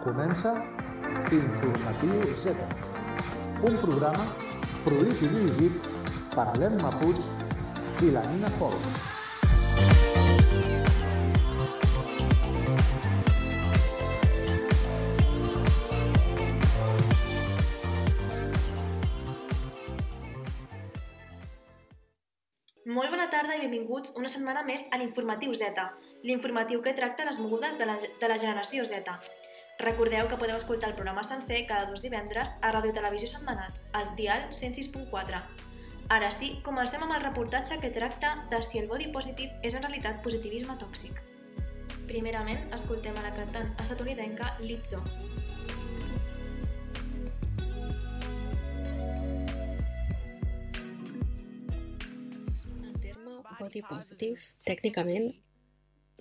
Comença Informatiu Z, un programa produït i dirigit per l'Emma Puig i la Nina Folk. Molt bona tarda i benvinguts una setmana més a l'Informatiu Z, l'informatiu que tracta les mogudes de la, de la generació Z. Recordeu que podeu escoltar el programa sencer cada dos divendres a Ràdio Televisió Setmanat, al dial 106.4. Ara sí, comencem amb el reportatge que tracta de si el body positive és en realitat positivisme tòxic. Primerament, escoltem a la cantant estatunidenca Lizzo, body positive tècnicament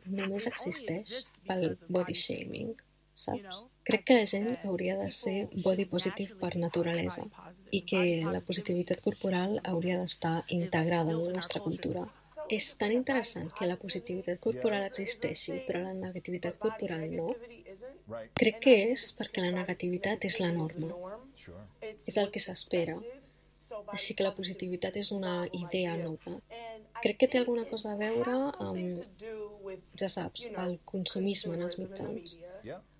només existeix pel body shaming, saps? Crec que la gent hauria de ser body positive per naturalesa i que la positivitat corporal hauria d'estar integrada en la nostra cultura. És tan interessant que la positivitat corporal existeixi, però la negativitat corporal no. Crec que és perquè la negativitat és la norma. És el que s'espera. Així que la positivitat és una idea nova. Crec que té alguna cosa a veure amb, ja saps, el consumisme en els mitjans.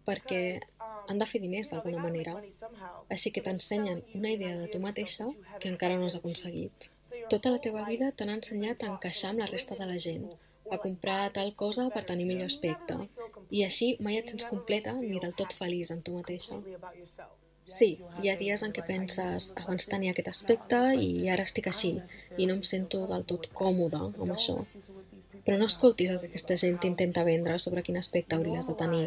Perquè han de fer diners d'alguna manera. Així que t'ensenyen una idea de tu mateixa que encara no has aconseguit. Tota la teva vida t'han ensenyat a encaixar amb la resta de la gent, a comprar tal cosa per tenir millor aspecte, i així mai et sents completa ni del tot feliç amb tu mateixa. Sí, hi ha dies en què penses abans tenia aquest aspecte i ara estic així i no em sento del tot còmoda amb això. Però no escoltis el que aquesta gent intenta vendre sobre quin aspecte hauries de tenir.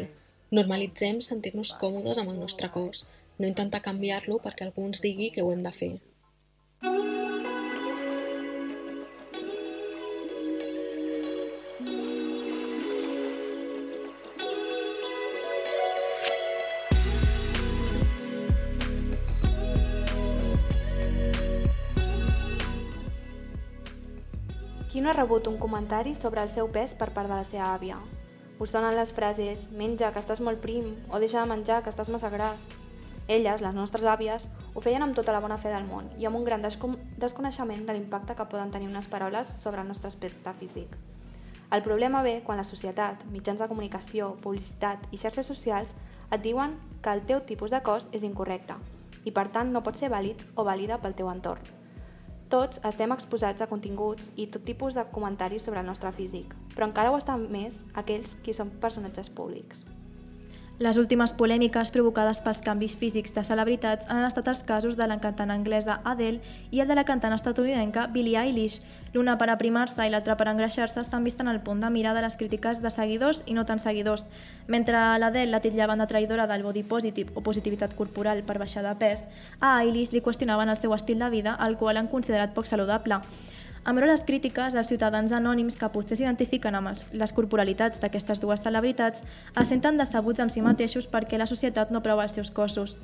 Normalitzem sentir-nos còmodes amb el nostre cos, no intentar canviar-lo perquè algú ens digui que ho hem de fer. Qui no ha rebut un comentari sobre el seu pes per part de la seva àvia? Us sonen les frases menja, que estàs molt prim, o deixa de menjar, que estàs massa gras. Elles, les nostres àvies, ho feien amb tota la bona fe del món i amb un gran descon desconeixement de l'impacte que poden tenir unes paraules sobre el nostre aspecte físic. El problema ve quan la societat, mitjans de comunicació, publicitat i xarxes socials et diuen que el teu tipus de cos és incorrecte i per tant no pot ser vàlid o vàlida pel teu entorn. Tots estem exposats a continguts i tot tipus de comentaris sobre el nostre físic, però encara ho estan més aquells qui són personatges públics. Les últimes polèmiques provocades pels canvis físics de celebritats han estat els casos de la cantant anglesa Adele i el de la cantant estatunidenca Billie Eilish. L'una per aprimar-se i l'altra per engreixar-se estan vist en el punt de mirar de les crítiques de seguidors i no tan seguidors. Mentre l'Adele la titllaven de traïdora del body positive o positivitat corporal per baixar de pes, a Eilish li qüestionaven el seu estil de vida, el qual han considerat poc saludable. Amb veure les crítiques, els ciutadans anònims que potser s'identifiquen amb els, les corporalitats d'aquestes dues celebritats es senten decebuts amb si mateixos perquè la societat no aprova els seus cossos.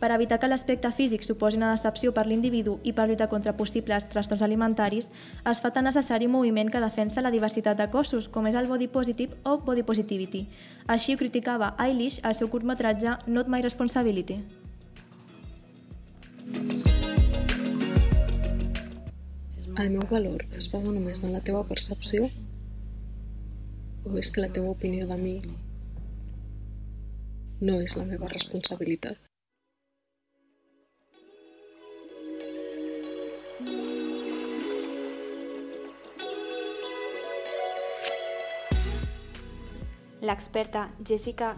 Per evitar que l'aspecte físic suposi una decepció per l'individu i per lluitar contra possibles trastorns alimentaris, es fa tan necessari un moviment que defensa la diversitat de cossos, com és el body positive o body positivity. Així ho criticava Eilish al seu curtmetratge Not My Responsibility. El meu valor es basa només en la teva percepció? O és que la teva opinió de mi no és la meva responsabilitat? L'experta Jessica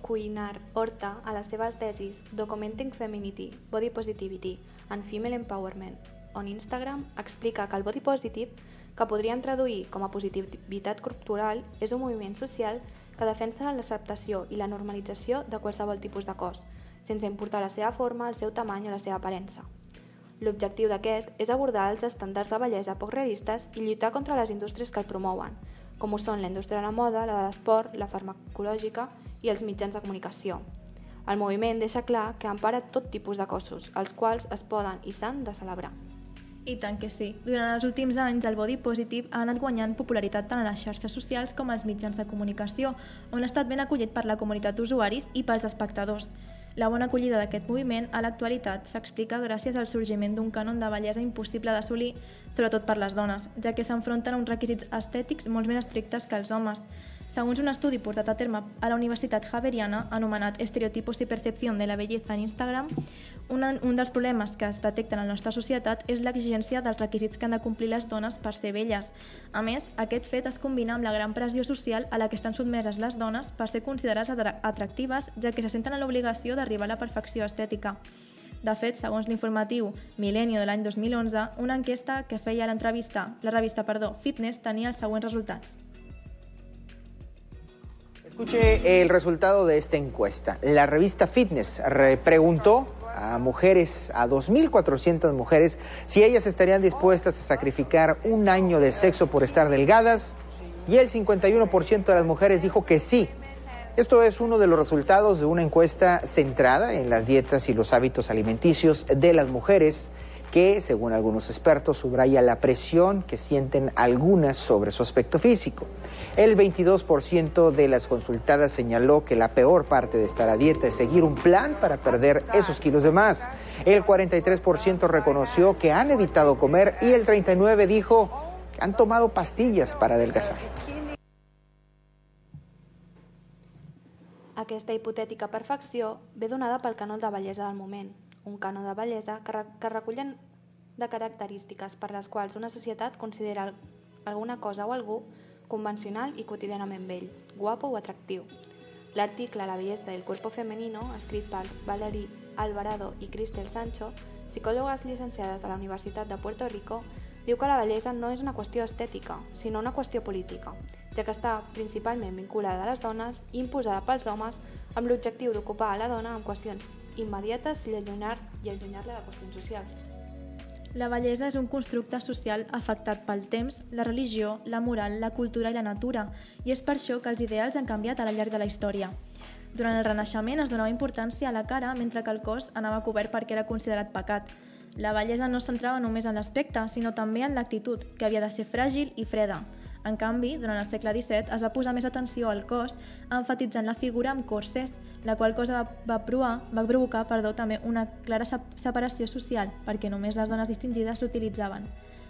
Cuinar Horta, a les seves tesis Documenting Femininity, Body Positivity and Female Empowerment on Instagram, explica que el body positive, que podríem traduir com a positivitat corporal, és un moviment social que defensa l'acceptació i la normalització de qualsevol tipus de cos, sense importar la seva forma, el seu tamany o la seva aparença. L'objectiu d'aquest és abordar els estàndards de bellesa poc realistes i lluitar contra les indústries que el promouen, com ho són la indústria de la moda, la de l'esport, la farmacològica i els mitjans de comunicació. El moviment deixa clar que empara tot tipus de cossos, els quals es poden i s'han de celebrar. I tant que sí. Durant els últims anys, el body positive ha anat guanyant popularitat tant a les xarxes socials com als mitjans de comunicació, on ha estat ben acollit per la comunitat d'usuaris i pels espectadors. La bona acollida d'aquest moviment a l'actualitat s'explica gràcies al sorgiment d'un cànon de bellesa impossible d'assolir, sobretot per les dones, ja que s'enfronten a uns requisits estètics molt més estrictes que els homes. Segons un estudi portat a terme a la Universitat Javeriana, anomenat Estereotipos y Percepción de la Belleza en Instagram, una, un dels problemes que es detecten a la nostra societat és l'exigència dels requisits que han de complir les dones per ser belles. A més, aquest fet es combina amb la gran pressió social a la que estan sotmeses les dones per ser considerades atractives, ja que se senten en l'obligació d'arribar a la perfecció estètica. De fet, segons l'informatiu Milenio de l'any 2011, una enquesta que feia l'entrevista, la revista perdó, Fitness tenia els següents resultats. Escuche el resultado de esta encuesta. La revista Fitness preguntó a mujeres, a 2.400 mujeres, si ellas estarían dispuestas a sacrificar un año de sexo por estar delgadas y el 51% de las mujeres dijo que sí. Esto es uno de los resultados de una encuesta centrada en las dietas y los hábitos alimenticios de las mujeres que, según algunos expertos, subraya la presión que sienten algunas sobre su aspecto físico. El 22% de las consultadas señaló que la peor parte de estar a dieta es seguir un plan para perder esos kilos de más. El 43% reconoció que han evitado comer y el 39% dijo que han tomado pastillas para adelgazar. Aquesta hipotètica perfecció ve donada pel canó de bellesa del moment, un cànon de bellesa que, que recullen de característiques per les quals una societat considera alguna cosa o algú convencional i quotidianament bell, guapo o atractiu. L'article La belleza del cuerpo femenino, escrit per Valerie Alvarado i Cristel Sancho, psicòlogues llicenciades de la Universitat de Puerto Rico, diu que la bellesa no és una qüestió estètica, sinó una qüestió política, ja que està principalment vinculada a les dones i imposada pels homes amb l'objectiu d'ocupar a la dona amb qüestions immediates i allunyar-la allunyar de qüestions socials. La bellesa és un constructe social afectat pel temps, la religió, la moral, la cultura i la natura, i és per això que els ideals han canviat a la llarg de la història. Durant el Renaixement es donava importància a la cara mentre que el cos anava cobert perquè era considerat pecat. La bellesa no centrava només en l'aspecte, sinó també en l'actitud, que havia de ser fràgil i freda. En canvi, durant el segle XVII es va posar més atenció al cos, enfatitzant la figura amb corsers, la qual cosa va, va, provar, va provocar perdó, també una clara separació social, perquè només les dones distingides l'utilitzaven.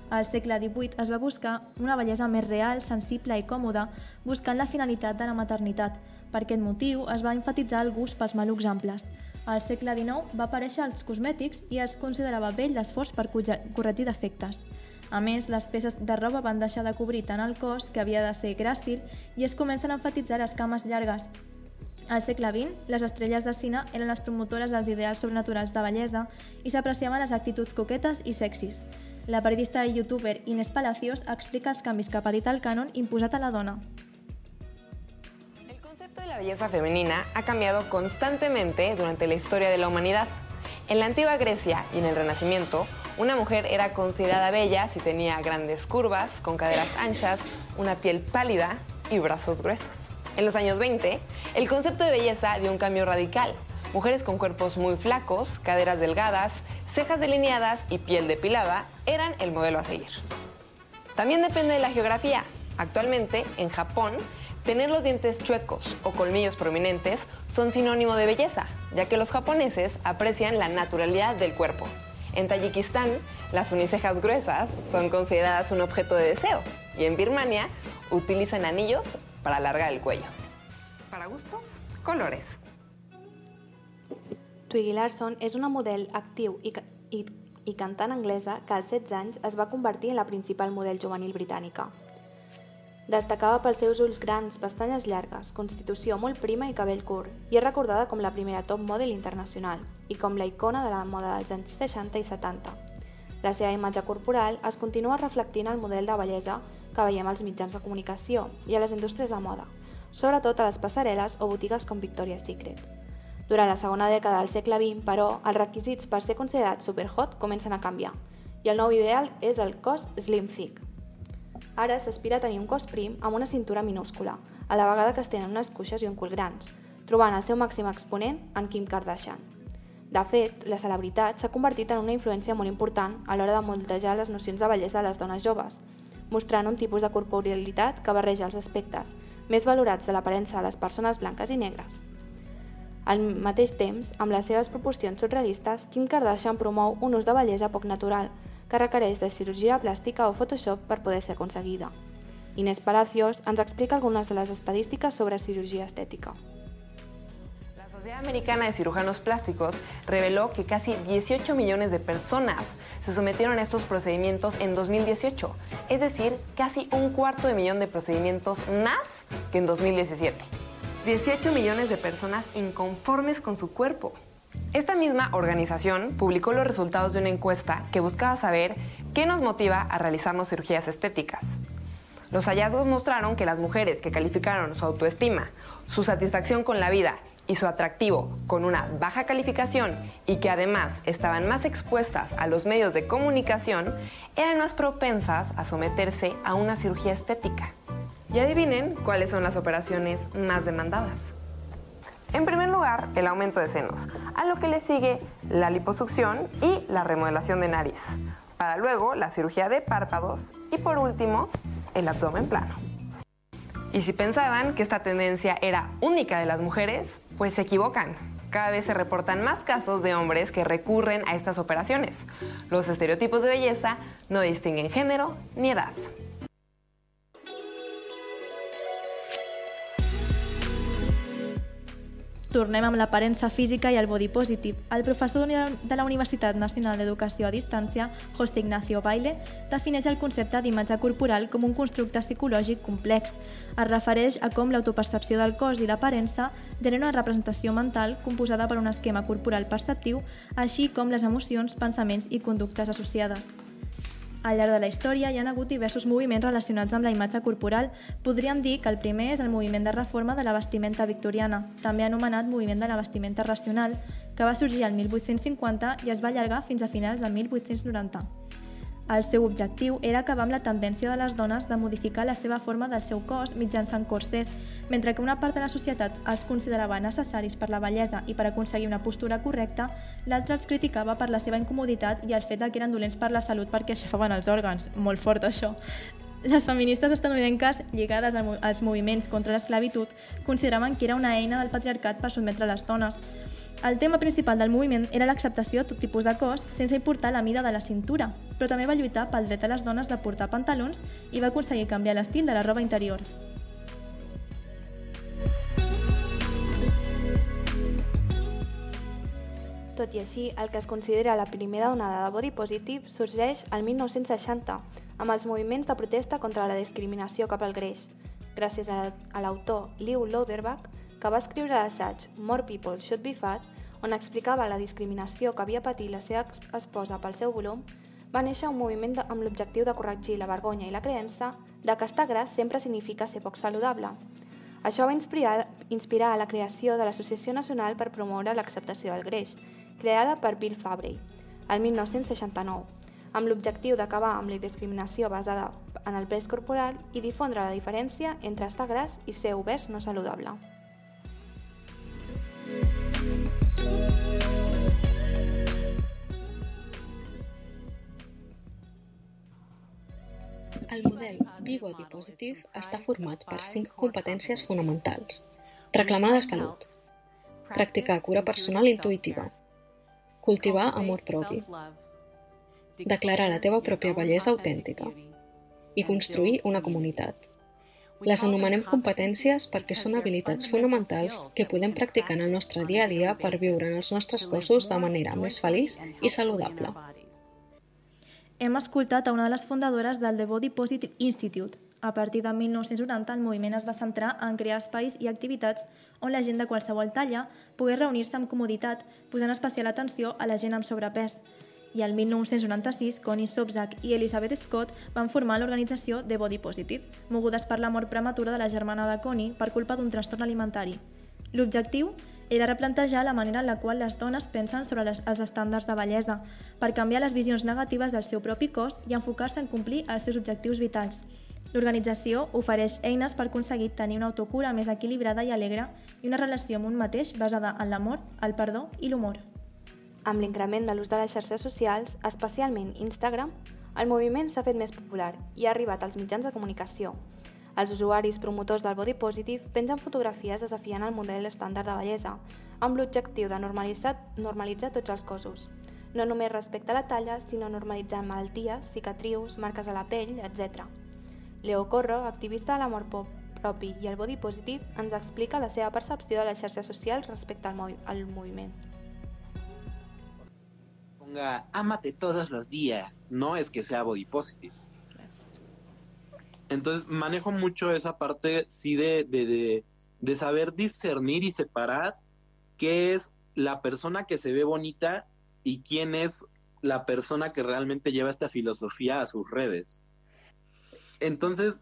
Al segle XVIII es va buscar una bellesa més real, sensible i còmoda, buscant la finalitat de la maternitat. Per aquest motiu es va enfatitzar el gust pels malucs amples. Al segle XIX va aparèixer els cosmètics i es considerava bell l'esforç per corregir defectes. A més, les peces de roba van deixar de cobrir tant el cos, que havia de ser gràcil, i es comencen a enfatitzar les cames llargues. Al segle XX, les estrelles de cine eren les promotores dels ideals sobrenaturals de bellesa i s'apreciaven les actituds coquetes i sexis. La periodista i youtuber Inés Palacios explica els canvis que ha patit el cànon imposat a la dona. El concepto de la belleza femenina ha cambiado constantemente durante la historia de la humanidad. En la antigua Grecia y en el Renacimiento, una mujer era considerada bella si tenía grandes curvas, con caderas anchas, una piel pálida y brazos gruesos. En los años 20, el concepto de belleza dio un cambio radical. Mujeres con cuerpos muy flacos, caderas delgadas, cejas delineadas y piel depilada eran el modelo a seguir. También depende de la geografía. Actualmente, en Japón, tener los dientes chuecos o colmillos prominentes son sinónimo de belleza, ya que los japoneses aprecian la naturalidad del cuerpo. En Tayikistán, las unicejas gruesas son consideradas un objeto de deseo y en Birmania utilizan anillos para alargar el cuello. Para gustos, colores. Twiggy Larson és una model actiu i, i, i cantant que als 16 anys es va convertir en la principal model juvenil britànica. Destacava pels seus ulls grans, pestanyes llargues, constitució molt prima i cabell curt, i és recordada com la primera top model internacional i com la icona de la moda dels anys 60 i 70. La seva imatge corporal es continua reflectint al model de bellesa que veiem als mitjans de comunicació i a les indústries de moda, sobretot a les passarel·les o botigues com Victoria's Secret. Durant la segona dècada del segle XX, però, els requisits per ser considerat superhot comencen a canviar, i el nou ideal és el cos slim thick, Ara s'aspira a tenir un cos prim amb una cintura minúscula, a la vegada que es tenen unes cuixes i un cul grans, trobant el seu màxim exponent en Kim Kardashian. De fet, la celebritat s'ha convertit en una influència molt important a l'hora de moltejar les nocions de bellesa de les dones joves, mostrant un tipus de corporealitat que barreja els aspectes més valorats de l'aparença de les persones blanques i negres. Al mateix temps, amb les seves proporcions surrealistes, Kim Kardashian promou un ús de bellesa poc natural, que requereix de cirurgia plàstica o Photoshop per poder ser aconseguida. Inés Palacios ens explica algunes de les estadístiques sobre cirugía estètica. La Sociedad Americana de Cirujanos Plásticos reveló que casi 18 millones de personas se sometieron a estos procedimientos en 2018, es decir, casi un cuarto de millón de procedimientos más que en 2017. 18 millones de personas inconformes con su cuerpo. Esta misma organización publicó los resultados de una encuesta que buscaba saber qué nos motiva a realizarnos cirugías estéticas. Los hallazgos mostraron que las mujeres que calificaron su autoestima, su satisfacción con la vida y su atractivo con una baja calificación y que además estaban más expuestas a los medios de comunicación, eran más propensas a someterse a una cirugía estética. Y adivinen cuáles son las operaciones más demandadas. En primer lugar, el aumento de senos, a lo que le sigue la liposucción y la remodelación de nariz. Para luego, la cirugía de párpados y por último, el abdomen plano. Y si pensaban que esta tendencia era única de las mujeres, pues se equivocan. Cada vez se reportan más casos de hombres que recurren a estas operaciones. Los estereotipos de belleza no distinguen género ni edad. Tornem amb l'aparença física i el body positive. El professor de la Universitat Nacional d'Educació a Distància, José Ignacio Baile, defineix el concepte d'imatge corporal com un constructe psicològic complex. Es refereix a com l'autopercepció del cos i l'aparença genera una representació mental composada per un esquema corporal perceptiu, així com les emocions, pensaments i conductes associades. Al llarg de la història hi ha hagut diversos moviments relacionats amb la imatge corporal. Podríem dir que el primer és el moviment de reforma de la vestimenta victoriana, també anomenat moviment de la vestimenta racional, que va sorgir al 1850 i es va allargar fins a finals de 1890. El seu objectiu era acabar amb la tendència de les dones de modificar la seva forma del seu cos mitjançant corsers, mentre que una part de la societat els considerava necessaris per la bellesa i per aconseguir una postura correcta, l'altra els criticava per la seva incomoditat i el fet que eren dolents per la salut perquè aixafaven els òrgans. Molt fort, això. Les feministes estadounidenques, lligades als moviments contra l'esclavitud, consideraven que era una eina del patriarcat per sotmetre les dones. El tema principal del moviment era l'acceptació de tot tipus de cos sense importar la mida de la cintura, però també va lluitar pel dret a les dones de portar pantalons i va aconseguir canviar l'estil de la roba interior. Tot i així, el que es considera la primera onada de body positive sorgeix al 1960, amb els moviments de protesta contra la discriminació cap al greix. Gràcies a, l'autor Lew Loderbach, que va escriure l'assaig More People Should Be Fat, on explicava la discriminació que havia patit la seva esposa pel seu volum, va néixer un moviment amb l'objectiu de corregir la vergonya i la creença de que estar gras sempre significa ser poc saludable. Això va inspirar, inspirar la creació de l'Associació Nacional per promoure l'acceptació del greix, creada per Bill Fabrey, el 1969, amb l'objectiu d'acabar amb la discriminació basada en el pes corporal i difondre la diferència entre estar gras i ser obès no saludable. El model B-Body Positive està format per cinc competències fonamentals. Reclamar la salut. Practicar cura personal intuïtiva. Cultivar amor propi. Declarar la teva pròpia bellesa autèntica. I construir una comunitat. Les anomenem competències perquè són habilitats fonamentals que podem practicar en el nostre dia a dia per viure en els nostres cossos de manera més feliç i saludable. Hem escoltat a una de les fundadores del The Body Positive Institute. A partir de 1990, el moviment es va centrar en crear espais i activitats on la gent de qualsevol talla pogués reunir-se amb comoditat, posant especial atenció a la gent amb sobrepès i el 1996 Connie Sobzak i Elizabeth Scott van formar l'organització The Body Positive, mogudes per la mort prematura de la germana de Connie per culpa d'un trastorn alimentari. L'objectiu era replantejar la manera en la qual les dones pensen sobre les, els estàndards de bellesa, per canviar les visions negatives del seu propi cos i enfocar-se en complir els seus objectius vitals. L'organització ofereix eines per aconseguir tenir una autocura més equilibrada i alegre i una relació amb un mateix basada en l'amor, el perdó i l'humor. Amb l'increment de l'ús de les xarxes socials, especialment Instagram, el moviment s'ha fet més popular i ha arribat als mitjans de comunicació. Els usuaris promotors del body positive pengen fotografies desafiant el model estàndard de bellesa, amb l'objectiu de normalitzar, normalitzar tots els cossos. No només respecte a la talla, sinó normalitzar malalties, cicatrius, marques a la pell, etc. Leo Corro, activista de l'amor propi i el body positive, ens explica la seva percepció de les xarxes socials respecte al, mov al moviment. Ponga, ámate todos los días, no es que sea body positive. Entonces manejo mucho esa parte, sí, de, de, de, saber discernir y separar qué es la persona que se ve bonita y quién es la persona que realmente lleva esta filosofía a sus redes. Entonces,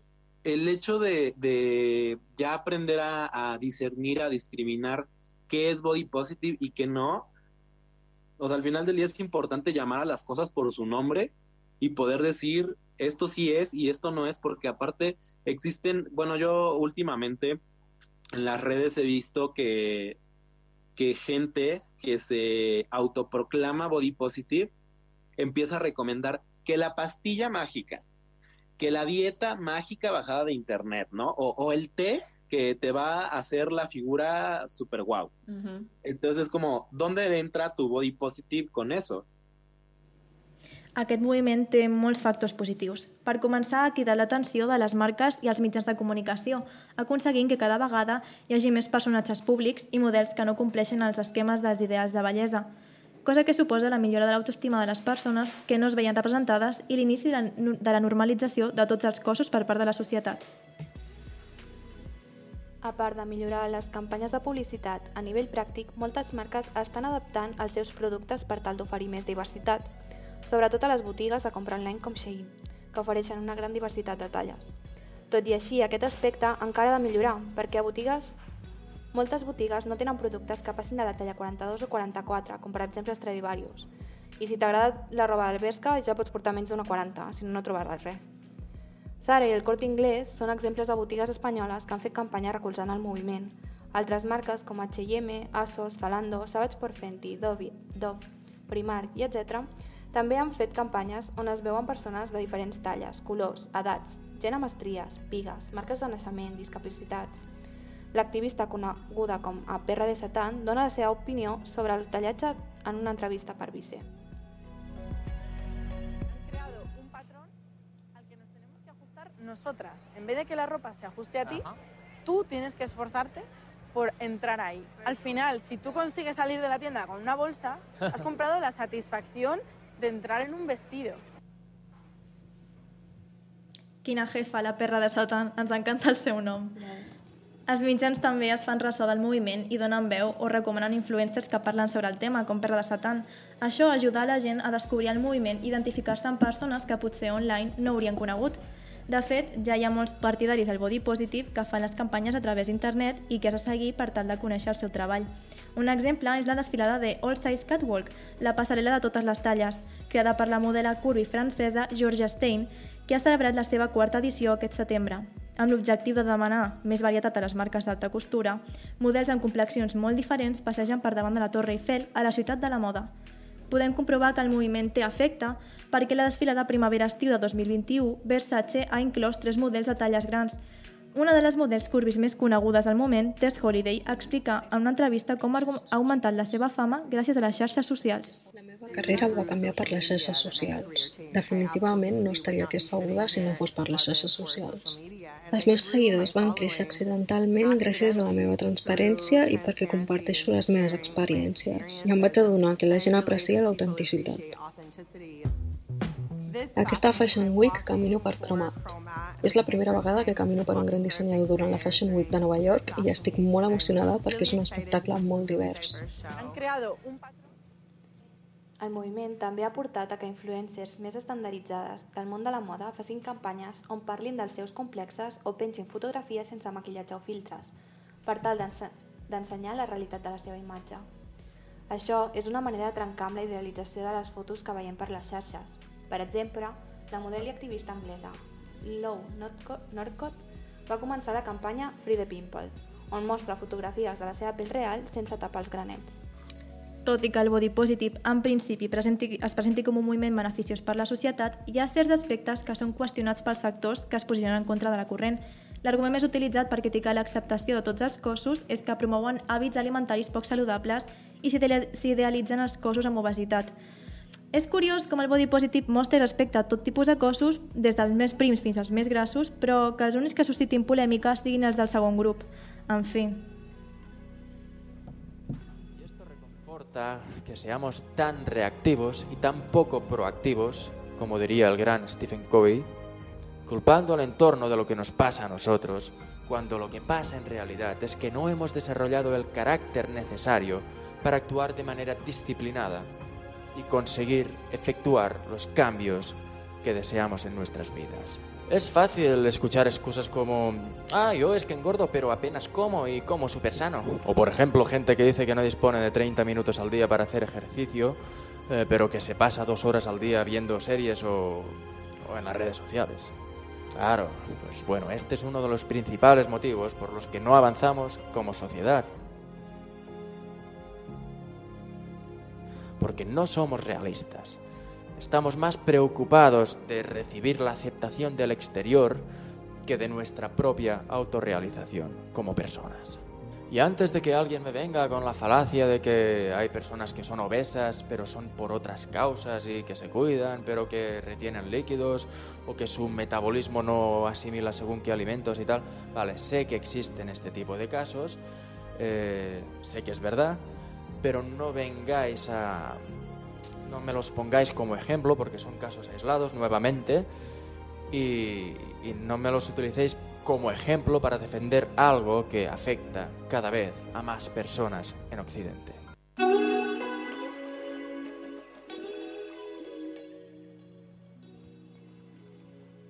el hecho de, de ya aprender a, a, discernir, a discriminar qué es body positive y qué no, o sea, al final del día es importante llamar a las cosas por su nombre y poder decir esto sí es y esto no es, porque aparte existen, bueno, yo últimamente en las redes he visto que que gente que se autoproclama body positive empieza a recomendar que la pastilla mágica, que la dieta mágica bajada de internet, ¿no? O, o el té que te va a hacer la figura super guau. Uh -huh. Entonces es como, ¿dónde entra tu body positive con eso? Aquest moviment té molts factors positius. Per començar, ha cridat l'atenció de les marques i els mitjans de comunicació, aconseguint que cada vegada hi hagi més personatges públics i models que no compleixen els esquemes dels ideals de bellesa, cosa que suposa la millora de l'autoestima de les persones que no es veien representades i l'inici de, la, de la normalització de tots els cossos per part de la societat. A part de millorar les campanyes de publicitat a nivell pràctic, moltes marques estan adaptant els seus productes per tal d'oferir més diversitat, sobretot a les botigues de compra online com Shein, que ofereixen una gran diversitat de talles. Tot i així, aquest aspecte encara ha de millorar, perquè a botigues moltes botigues no tenen productes que passin de la talla 42 o 44, com per exemple Stradivarius. I si t'agrada la roba del Berska, ja pots portar menys d'una 40, si no, no trobaràs res. Zara i el Corte Inglés són exemples de botigues espanyoles que han fet campanya recolzant el moviment. Altres marques com H&M, ASOS, Zalando, Savage por Fenty, Dove, Dove Primark i etc també han fet campanyes on es veuen persones de diferents talles, colors, edats, gent amb estries, pigues, marques de naixement, discapacitats. L'activista coneguda com a Perra de Satan dona la seva opinió sobre el tallatge en una entrevista per Vice. Nosotras. En vez de que la ropa se ajuste a ti, Ajá. tú tienes que esforzarte por entrar ahí. Al final, si tú consigues salir de la tienda con una bolsa, has comprado la satisfacción de entrar en un vestido. Quina jefa, la perra de Satan. Ens encanta el seu nom. Yes. Els mitjans també es fan ressò del moviment i donen veu o recomanen influencers que parlen sobre el tema, com Perra de Satan. Això ajuda a la gent a descobrir el moviment i identificar-se amb persones que potser online no haurien conegut. De fet, ja hi ha molts partidaris del body positive que fan les campanyes a través d'internet i que has de seguir per tal de conèixer el seu treball. Un exemple és la desfilada de All Size Catwalk, la passarel·la de totes les talles, creada per la modela curvy francesa Georgia Stein, que ha celebrat la seva quarta edició aquest setembre. Amb l'objectiu de demanar més varietat a les marques d'alta costura, models amb complexions molt diferents passegen per davant de la Torre Eiffel a la ciutat de la moda. Podem comprovar que el moviment té efecte perquè la desfilada primavera-estiu de 2021 Versace ha inclòs tres models de talles grans. Una de les models curvis més conegudes al moment, Tess Holiday, explica en una entrevista com ha augmentat la seva fama gràcies a les xarxes socials. La meva carrera va canviar per les xarxes socials. Definitivament no estaria aquí asseguda si no fos per les xarxes socials. Els meus seguidors van créixer accidentalment gràcies a la meva transparència i perquè comparteixo les meves experiències. I em vaig adonar que la gent aprecia l'autenticitat. Aquesta Fashion Week camino per Cromat. És la primera vegada que camino per un gran dissenyador durant la Fashion Week de Nova York i estic molt emocionada perquè és un espectacle molt divers. Han creado un patrón el moviment també ha portat a que influencers més estandarditzades del món de la moda facin campanyes on parlin dels seus complexes o pengin fotografies sense maquillatge o filtres, per tal d'ensenyar la realitat de la seva imatge. Això és una manera de trencar amb la idealització de les fotos que veiem per les xarxes. Per exemple, la model i activista anglesa Lou Northcott va començar la campanya Free the Pimple, on mostra fotografies de la seva pell real sense tapar els granets. Tot i que el body positive en principi presenti, es presenti com un moviment beneficiós per la societat, hi ha certs aspectes que són qüestionats pels sectors que es posicionen en contra de la corrent. L'argument més utilitzat per criticar l'acceptació de tots els cossos és que promouen hàbits alimentaris poc saludables i s'idealitzen els cossos amb obesitat. És curiós com el body positive mostra respecte a tot tipus de cossos, des dels més prims fins als més grassos, però que els únics que suscitin polèmica siguin els del segon grup. En fi, que seamos tan reactivos y tan poco proactivos, como diría el gran Stephen Covey, culpando al entorno de lo que nos pasa a nosotros, cuando lo que pasa en realidad es que no hemos desarrollado el carácter necesario para actuar de manera disciplinada y conseguir efectuar los cambios que deseamos en nuestras vidas. Es fácil escuchar excusas como, ah, yo es que engordo pero apenas como y como súper sano. O por ejemplo, gente que dice que no dispone de 30 minutos al día para hacer ejercicio, eh, pero que se pasa dos horas al día viendo series o, o en las redes sociales. Claro, pues bueno, este es uno de los principales motivos por los que no avanzamos como sociedad. Porque no somos realistas. Estamos más preocupados de recibir la aceptación del exterior que de nuestra propia autorrealización como personas. Y antes de que alguien me venga con la falacia de que hay personas que son obesas pero son por otras causas y que se cuidan pero que retienen líquidos o que su metabolismo no asimila según qué alimentos y tal, vale, sé que existen este tipo de casos, eh, sé que es verdad, pero no vengáis a no me los pongáis como ejemplo porque son casos aislados nuevamente y, no me los utilicéis como ejemplo para defender algo que afecta cada vez a más personas en Occidente.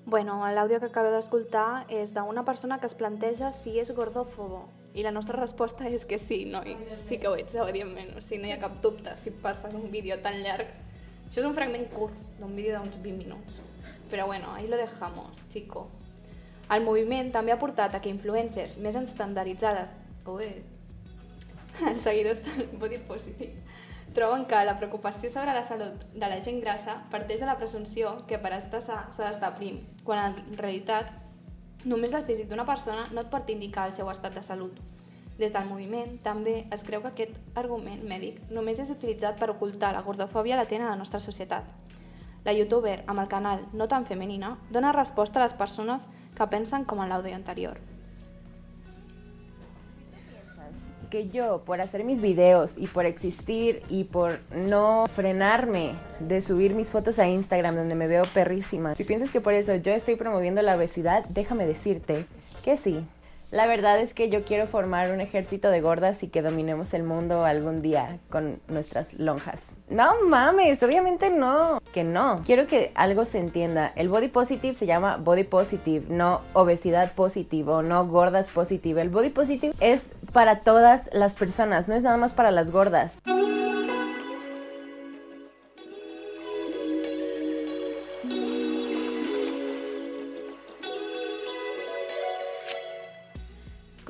Bueno, l'àudio que acabeu d'escoltar és d'una persona que es planteja si és gordòfobo. I la nostra resposta és que sí, noi, sí que ho ets, evidentment. O sigui, no hi ha cap dubte si passes un vídeo tan llarg. Això és un fragment curt d'un vídeo d'uns 20 minuts. Però bueno, ahí lo dejamos, chico. El moviment també ha portat a que influències més estandarditzades, ui, els seguidors del body positive, troben que la preocupació sobre la salut de la gent grassa parteix de la presumpció que per estar sa s'ha d'estar prim, quan en realitat només el físic d'una persona no et pot indicar el seu estat de salut. Des del moviment també es creu que aquest argument mèdic només és utilitzat per ocultar la gordofòbia latent a la nostra societat. La youtuber amb el canal No tan femenina dona resposta a les persones que pensen com en l'àudio anterior. Que yo, por hacer mis videos y por existir y por no frenarme de subir mis fotos a Instagram donde me veo perrísima, si piensas que por eso yo estoy promoviendo la obesidad, déjame decirte que sí. La verdad es que yo quiero formar un ejército de gordas y que dominemos el mundo algún día con nuestras lonjas. No mames, obviamente no. Que no. Quiero que algo se entienda. El body positive se llama body positive, no obesidad positivo, no gordas positive. El body positive es para todas las personas, no es nada más para las gordas.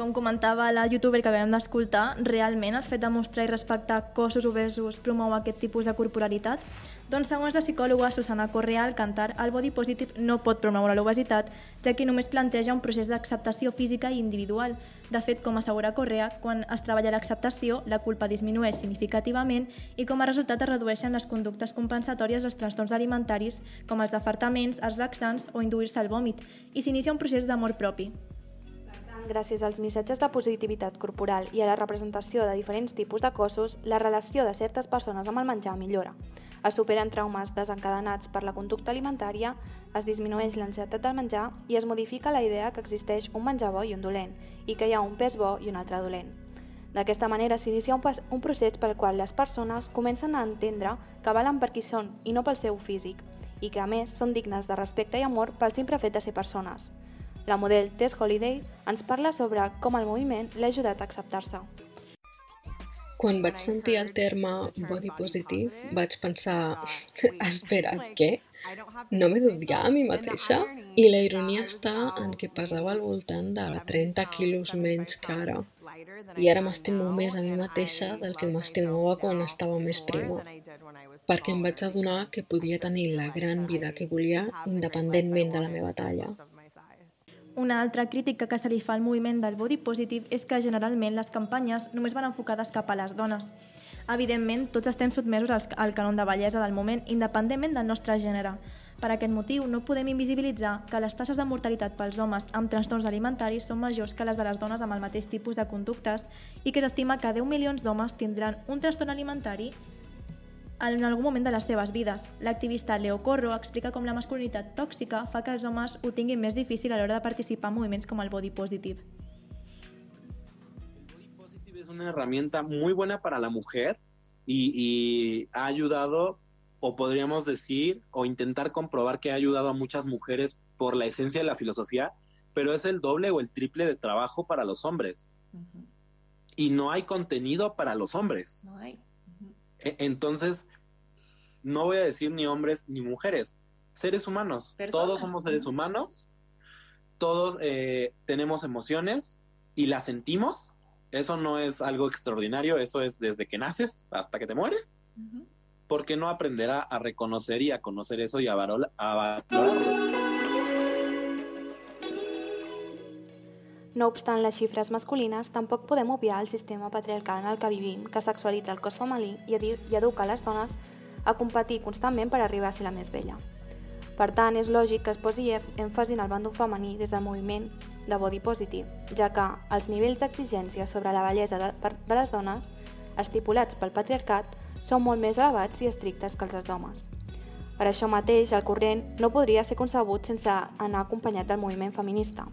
Com comentava la youtuber que acabem d'escoltar, realment el fet de mostrar i respectar cossos obesos promou aquest tipus de corporalitat? Doncs segons la psicòloga Susana Correa, al cantar, el body positive no pot promoure l'obesitat, ja que només planteja un procés d'acceptació física i individual. De fet, com assegura Correa, quan es treballa l'acceptació, la culpa disminueix significativament i com a resultat es redueixen les conductes compensatòries dels trastorns alimentaris, com els afartaments, els laxants o induir-se al vòmit, i s'inicia un procés d'amor propi. Gràcies als missatges de positivitat corporal i a la representació de diferents tipus de cossos, la relació de certes persones amb el menjar millora. Es superen traumes desencadenats per la conducta alimentària, es disminueix l'ansietat del menjar i es modifica la idea que existeix un menjar bo i un dolent, i que hi ha un pes bo i un altre dolent. D'aquesta manera s'inicia un, un procés pel qual les persones comencen a entendre que valen per qui són i no pel seu físic, i que a més són dignes de respecte i amor pel simple fet de ser persones. La model Tess Holiday ens parla sobre com el moviment l'ha ajudat a acceptar-se. Quan vaig sentir el terme body positive, vaig pensar, espera, què? no m'he d'odiar a mi mateixa i la ironia està en que pesava al voltant de 30 quilos menys que ara. I ara m'estimo més a mi mateixa del que m'estimava quan estava més prima, perquè em vaig adonar que podia tenir la gran vida que volia independentment de la meva talla. Una altra crítica que se li fa al moviment del body positive és que generalment les campanyes només van enfocades cap a les dones. Evidentment, tots estem sotmesos al canon de bellesa del moment, independentment del nostre gènere. Per aquest motiu, no podem invisibilitzar que les tasses de mortalitat pels homes amb trastorns alimentaris són majors que les de les dones amb el mateix tipus de conductes i que s'estima que 10 milions d'homes tindran un trastorn alimentari en algun moment de les seves vides. L'activista Leo Corro explica com la masculinitat tòxica fa que els homes ho tinguin més difícil a l'hora de participar en moviments com el body positive. El body positive es una herramienta muy buena para la mujer y, y ha ayudado o podríamos decir o intentar comprobar que ha ayudado a muchas mujeres por la esencia de la filosofía, pero es el doble o el triple de trabajo para los hombres. Uh -huh. Y no hay contenido para los hombres. No hay. -huh. Entonces, no voy a decir ni hombres ni mujeres, seres humanos. Personas. Todos somos seres humanos, todos eh, tenemos emociones y las sentimos. Eso no es algo extraordinario, eso es desde que naces hasta que te mueres. Uh -huh. ¿por qué no aprender a, reconocer y a conocer eso y a, a valorarlo? No obstant les xifres masculines, tampoc podem obviar el sistema patriarcal en el que vivim, que sexualitza el cos femení i, i educa les dones a competir constantment per arribar a ser la més bella. Per tant, és lògic que es posi èmfasi en el bàndol femení des del moviment de body positive, ja que els nivells d'exigència sobre la bellesa de, de les dones, estipulats pel patriarcat, són molt més elevats i estrictes que els dels homes. Per això mateix, el corrent no podria ser concebut sense anar acompanyat del moviment feminista.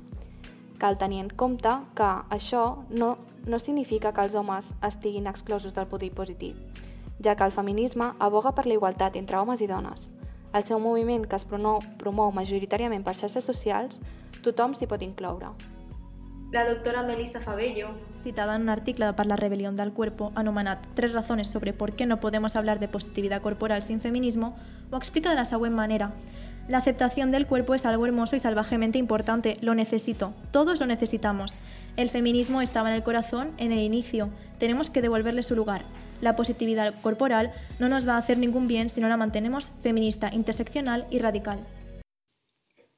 Cal tenir en compte que això no, no significa que els homes estiguin exclosos del body positiu, ja que el feminisme aboga per la igualtat entre homes i dones. Al seu moviment, que es promou, promou majoritàriament per xarxes socials, tothom s'hi pot incloure. La doctora Melissa Fabello, citada en un article per la rebelión del cuerpo anomenat Tres razones sobre por qué no podemos hablar de positividad corporal sin feminismo, ho explica de la següent manera. La aceptación del cuerpo es algo hermoso y salvajemente importante, lo necesito, todos lo necesitamos. El feminismo estaba en el corazón en el inicio, tenemos que devolverle su lugar. La positividad corporal no nos va a hacer ningún bien si no la mantenemos feminista, interseccional y radical.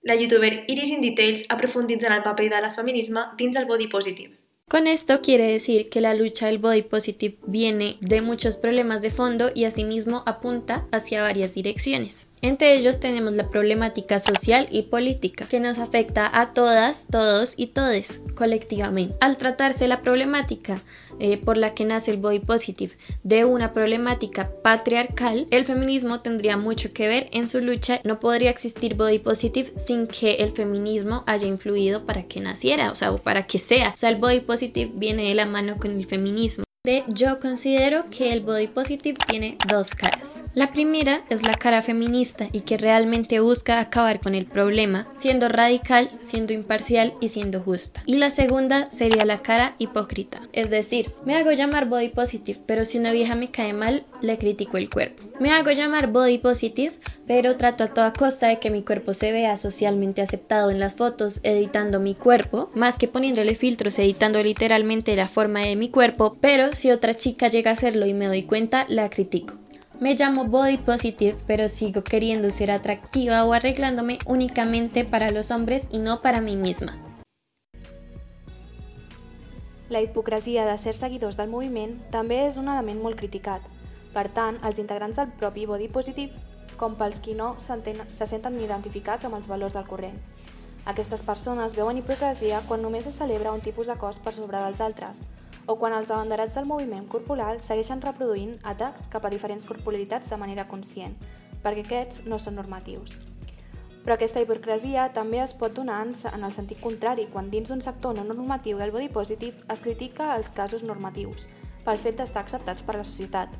La youtuber Iris in Details aprofunditza en el paper de la feminisme dins el body positive. Con esto quiere decir que la lucha del body positive viene de muchos problemas de fondo y asimismo apunta hacia varias direcciones. Entre ellos tenemos la problemática social y política que nos afecta a todas, todos y todes colectivamente. Al tratarse la problemática eh, por la que nace el body positive de una problemática patriarcal, el feminismo tendría mucho que ver en su lucha. No podría existir body positive sin que el feminismo haya influido para que naciera, o sea, para que sea. O sea, el body positive viene de la mano con el feminismo. Yo considero que el body positive tiene dos caras. La primera es la cara feminista y que realmente busca acabar con el problema, siendo radical, siendo imparcial y siendo justa. Y la segunda sería la cara hipócrita, es decir, me hago llamar body positive, pero si una vieja me cae mal, le critico el cuerpo. Me hago llamar body positive, pero trato a toda costa de que mi cuerpo se vea socialmente aceptado en las fotos, editando mi cuerpo, más que poniéndole filtros, editando literalmente la forma de mi cuerpo, pero si otra chica llega a hacerlo y me doy cuenta, la critico. Me llamo body positive, pero sigo queriendo ser atractiva o arreglándome únicamente para los hombres y no para mí misma. La hipocresia de ser seguidors del moviment també és un element molt criticat. Per tant, els integrants del propi body positive, com pels qui no se senten identificats amb els valors del corrent. Aquestes persones veuen hipocresia quan només es celebra un tipus de cos per sobre dels altres, o quan els abanderats del moviment corporal segueixen reproduint atacs cap a diferents corporalitats de manera conscient, perquè aquests no són normatius. Però aquesta hipocresia també es pot donar en el sentit contrari, quan dins d'un sector no normatiu del body positive es critica els casos normatius, pel fet d'estar acceptats per la societat.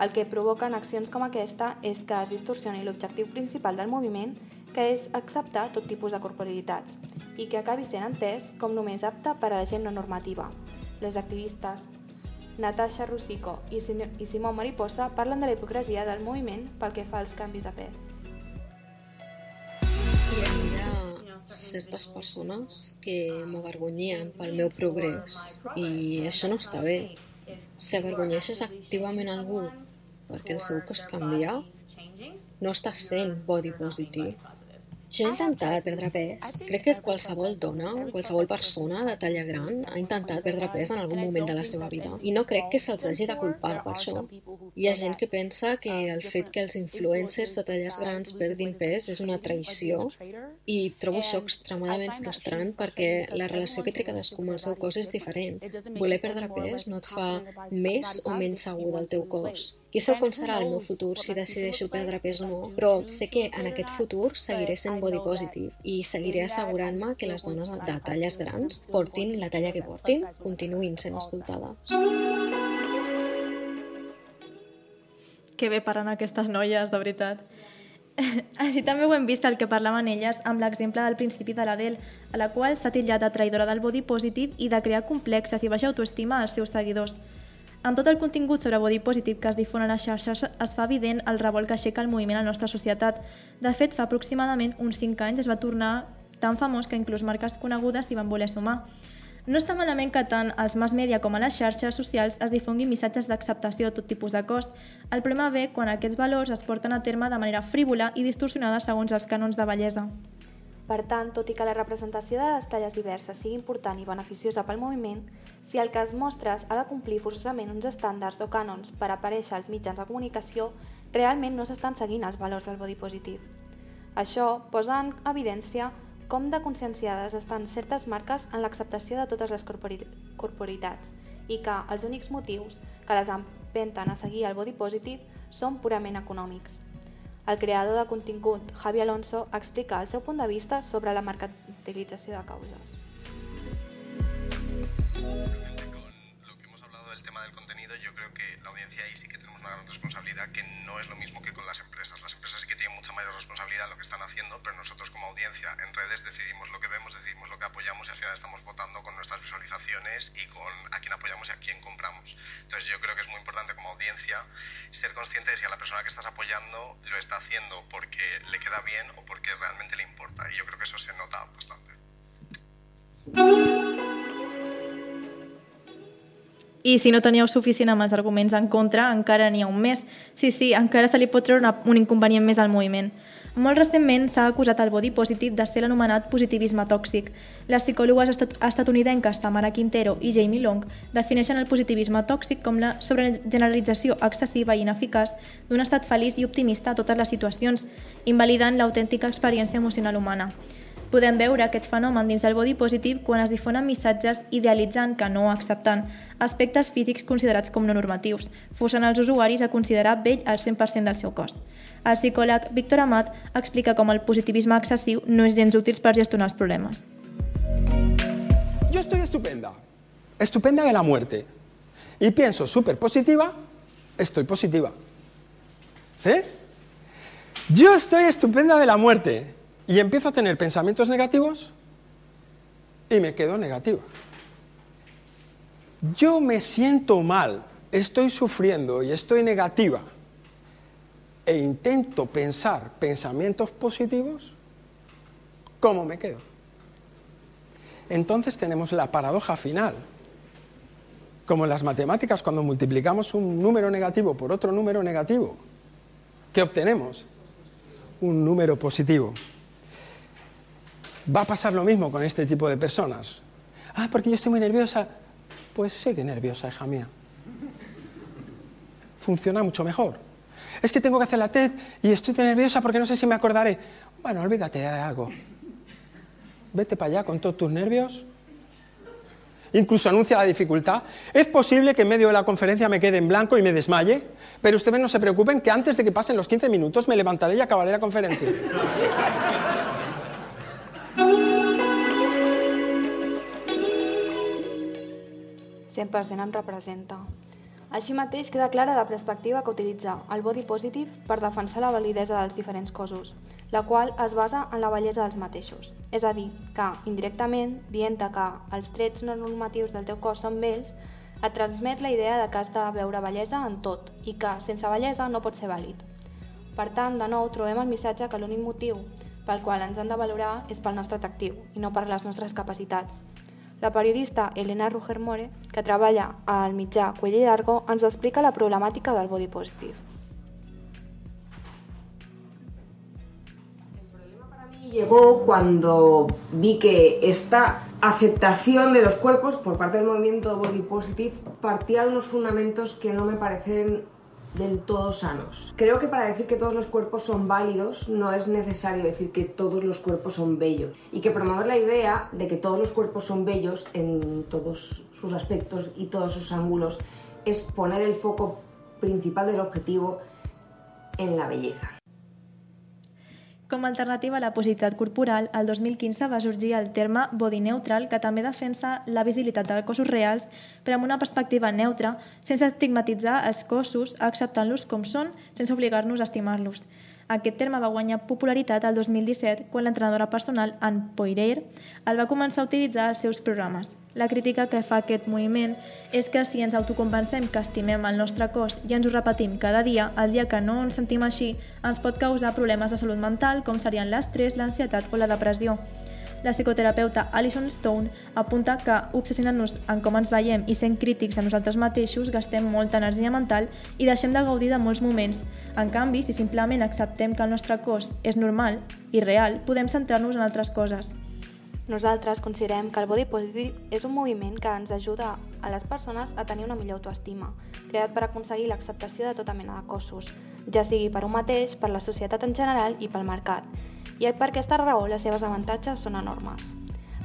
El que provoquen accions com aquesta és que es distorsioni l'objectiu principal del moviment, que és acceptar tot tipus de corporalitats, i que acabi sent entès com només apte per a la gent no normativa, les activistes Natasha Rusico i, i Simó Mariposa parlen de la hipocresia del moviment pel que fa als canvis de pes. Hi havia certes persones que m'avergonyien pel meu progrés i això no està bé. Si avergonyeixes activament algú perquè el seu cos canvia, no estàs sent body positive. Jo he intentat perdre pes. Crec que qualsevol dona, qualsevol persona de talla gran ha intentat perdre pes en algun moment de la seva vida. I no crec que se'ls hagi de culpar per això. Hi ha gent que pensa que el fet que els influencers de talles grans perdin pes és una traïció i trobo això extremadament frustrant perquè la relació que té cadascú amb el seu cos és diferent. Voler perdre pes no et fa més o menys segur del teu cos. Qui sap com serà el meu futur si decideixo perdre pes o no, però sé que en aquest futur seguiré sent body positive i seguiré assegurant-me que les dones de talles grans, portin la talla que portin, continuïn sent escoltades. Que bé parlant aquestes noies, de veritat. Així també ho hem vist el que parlaven elles amb l'exemple del principi de l'Adel, a la qual s'ha titllat de traïdora del body positive i de crear complexes i baixa autoestima als seus seguidors. Amb tot el contingut sobre body positive que es difon a les xarxes, es fa evident el revolt que aixeca el moviment a la nostra societat. De fet, fa aproximadament uns 5 anys es va tornar tan famós que inclús marques conegudes s'hi van voler sumar. No està malament que tant als mass media com a les xarxes socials es difonguin missatges d'acceptació de tot tipus de cost. El problema ve quan aquests valors es porten a terme de manera frívola i distorsionada segons els cànons de bellesa. Per tant, tot i que la representació de les talles diverses sigui important i beneficiosa pel moviment, si el que es mostres ha de complir forçosament uns estàndards o cànons per aparèixer als mitjans de comunicació, realment no s'estan seguint els valors del body positive. Això posa en evidència com de conscienciades estan certes marques en l'acceptació de totes les corpori corporitats i que els únics motius que les empenten a seguir el body positive són purament econòmics. El creador de contingut, Javi Alonso, explica el seu punt de vista sobre la mercantilització de causes. Lo que hemos hablado del tema del contenido, yo creo que la audiencia ahí sí que tenemos una gran responsabilidad que no es lo mismo que con las empresas. Las empresas sí que tienen mucha mayor responsabilidad lo que están haciendo, pero nosotros como audiencia en redes decidimos lo que vemos, decidimos lo que apoyamos y al final estamos votando con nuestras visualizaciones y con a quién apoyamos y a quién compramos. Entonces yo creo que es muy importante como audiencia ser consciente de si a la persona que estás apoyando lo está haciendo porque le queda bien o porque realmente le importa. Y yo creo que eso se nota bastante. I si no teníeu suficient amb els arguments en contra, encara n'hi ha un més. Sí, sí, encara se li pot treure una, un inconvenient més al moviment. Molt recentment s'ha acusat el body positive de ser l'anomenat positivisme tòxic. Les psicòlogues estat estatunidenques Tamara Quintero i Jamie Long defineixen el positivisme tòxic com la sobregeneralització excessiva i ineficaç d'un estat feliç i optimista a totes les situacions, invalidant l'autèntica experiència emocional humana. Podem veure aquest fenomen dins del body positive quan es difonen missatges idealitzant que no acceptant aspectes físics considerats com no normatius, forçant els usuaris a considerar vell el 100% del seu cos. El psicòleg Víctor Amat explica com el positivisme excessiu no és gens útil per gestionar els problemes. Yo estoy estupenda, estupenda de la muerte. Y pienso súper positiva, estoy positiva. ¿Sí? Yo estoy estupenda de la muerte y empiezo a tener pensamientos negativos y me quedo negativa. Yo me siento mal, estoy sufriendo y estoy negativa e intento pensar pensamientos positivos, ¿cómo me quedo? Entonces tenemos la paradoja final. Como en las matemáticas, cuando multiplicamos un número negativo por otro número negativo, ¿qué obtenemos? Un número positivo. Va a pasar lo mismo con este tipo de personas. Ah, porque yo estoy muy nerviosa. Pues sigue nerviosa, hija mía. Funciona mucho mejor. Es que tengo que hacer la TED y estoy nerviosa porque no sé si me acordaré. Bueno, olvídate de algo. Vete para allá con todos tus nervios. Incluso anuncia la dificultad. Es posible que en medio de la conferencia me quede en blanco y me desmaye, pero ustedes no se preocupen que antes de que pasen los 15 minutos me levantaré y acabaré la conferencia. 100% em representa. Així mateix queda clara la perspectiva que utilitza el body positive per defensar la validesa dels diferents cossos, la qual es basa en la bellesa dels mateixos. És a dir, que, indirectament, dient que els trets no normatius del teu cos són bells, et transmet la idea de que has de veure bellesa en tot i que, sense bellesa, no pot ser vàlid. Per tant, de nou, trobem el missatge que l'únic motiu pel qual ens han de valorar és pel nostre atractiu i no per les nostres capacitats. La periodista Elena Rugermore, que treballa al mitjà Cuell i Largo, ens explica la problemàtica del body positive. llegó cuando vi que esta aceptación de los cuerpos por parte del movimiento Body Positive partía de unos fundamentos que no me parecen del todo sanos. Creo que para decir que todos los cuerpos son válidos no es necesario decir que todos los cuerpos son bellos y que promover la idea de que todos los cuerpos son bellos en todos sus aspectos y todos sus ángulos es poner el foco principal del objetivo en la belleza. Com a alternativa a la positivitat corporal, el 2015 va sorgir el terme body neutral, que també defensa la visibilitat de cossos reals, però amb una perspectiva neutra, sense estigmatitzar els cossos, acceptant-los com són, sense obligar-nos a estimar-los. Aquest terme va guanyar popularitat el 2017 quan l'entrenadora personal Anne Poirier el va començar a utilitzar als seus programes. La crítica que fa aquest moviment és que si ens autoconvencem que estimem el nostre cos i ens ho repetim cada dia, el dia que no ens sentim així, ens pot causar problemes de salut mental com serien l'estrès, l'ansietat o la depressió. La psicoterapeuta Alison Stone apunta que obsessionant-nos en com ens veiem i sent crítics a nosaltres mateixos gastem molta energia mental i deixem de gaudir de molts moments. En canvi, si simplement acceptem que el nostre cos és normal i real, podem centrar-nos en altres coses. Nosaltres considerem que el body positive és un moviment que ens ajuda a les persones a tenir una millor autoestima, creat per aconseguir l'acceptació de tota mena de cossos, ja sigui per un mateix, per la societat en general i pel mercat, i per aquesta raó les seves avantatges són enormes.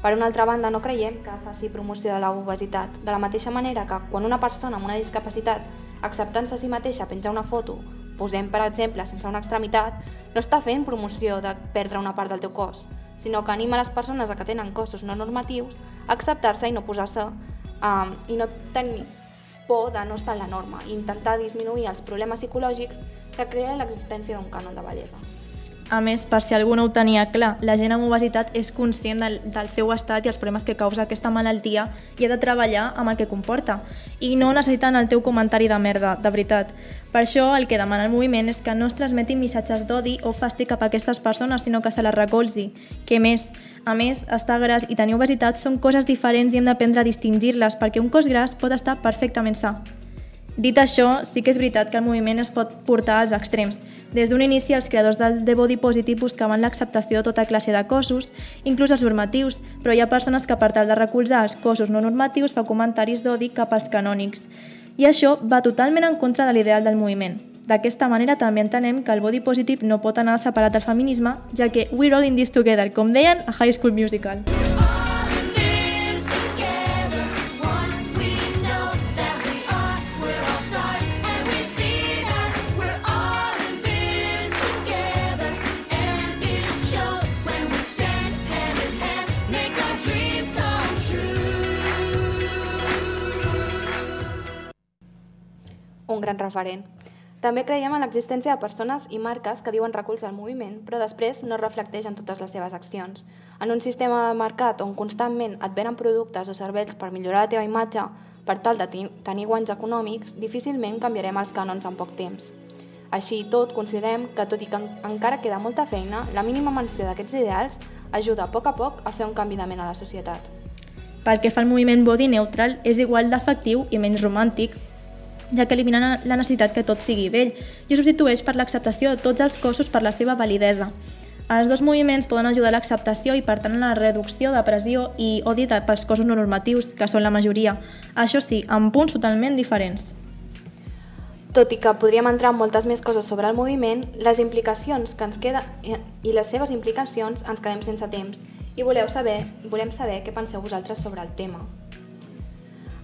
Per una altra banda, no creiem que faci promoció de l'obesitat, de la mateixa manera que quan una persona amb una discapacitat, acceptant-se a si mateixa, penja una foto, posem per exemple sense una extremitat, no està fent promoció de perdre una part del teu cos, sinó que anima les persones a que tenen cossos no normatius a acceptar-se i no posar-se um, i no tenir por de no estar en la norma i intentar disminuir els problemes psicològics que crea l'existència d'un cànon de bellesa. A més, per si algú no ho tenia clar, la gent amb obesitat és conscient del, del seu estat i els problemes que causa aquesta malaltia i ha de treballar amb el que comporta. I no necessiten el teu comentari de merda, de veritat. Per això el que demana el moviment és que no es transmetin missatges d'odi o fàstic cap a aquestes persones, sinó que se les recolzi. Què més? A més, estar gras i tenir obesitat són coses diferents i hem d'aprendre a distingir-les perquè un cos gras pot estar perfectament sa. Dit això, sí que és veritat que el moviment es pot portar als extrems. Des d'un inici, els creadors del The Body Positive buscaven l'acceptació de tota classe de cossos, inclús els normatius, però hi ha persones que per tal de recolzar els cossos no normatius fa comentaris d'odi cap als canònics. I això va totalment en contra de l'ideal del moviment. D'aquesta manera també entenem que el body positive no pot anar separat del feminisme, ja que we're all in this together, com deien a High School Musical. Un gran referent. També creiem en l'existència de persones i marques que diuen recolzar el moviment, però després no reflecteix en totes les seves accions. En un sistema de mercat on constantment et venen productes o serveis per millorar la teva imatge per tal de tenir guanys econòmics, difícilment canviarem els cànons en poc temps. Així tot, considerem que, tot i que encara queda molta feina, la mínima menció d'aquests ideals ajuda a poc a poc a fer un canvi de ment a la societat. Pel que fa al moviment body neutral, és igual d'efectiu i menys romàntic ja que elimina la necessitat que tot sigui vell i ho substitueix per l'acceptació de tots els cossos per la seva validesa. Els dos moviments poden ajudar a l'acceptació i, per tant, a la reducció de pressió i odi pels cossos no normatius, que són la majoria. Això sí, amb punts totalment diferents. Tot i que podríem entrar en moltes més coses sobre el moviment, les implicacions que ens queda i les seves implicacions ens quedem sense temps i voleu saber, volem saber què penseu vosaltres sobre el tema.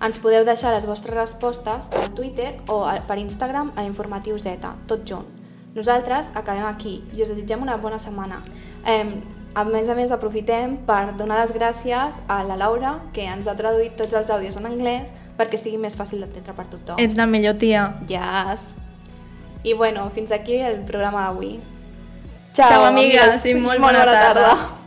Ens podeu deixar les vostres respostes per Twitter o per Instagram a l'informatiu Z, tot junt. Nosaltres acabem aquí i us desitgem una bona setmana. Eh, a més a més, aprofitem per donar les gràcies a la Laura, que ens ha traduït tots els àudios en anglès perquè sigui més fàcil d'entendre per tothom. Ets la millor tia. Yes. I bueno, fins aquí el programa d'avui. Ciao, Ciao amigues, amigues, i molt, molt bona, bona tarda. tarda.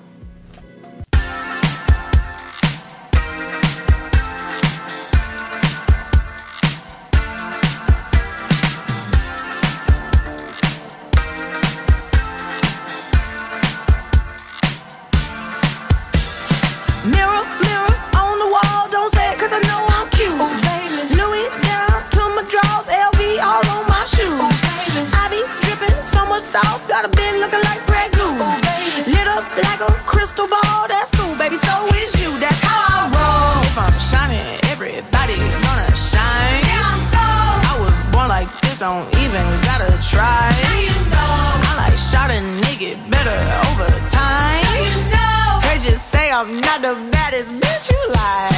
I'm not the baddest bitch you like.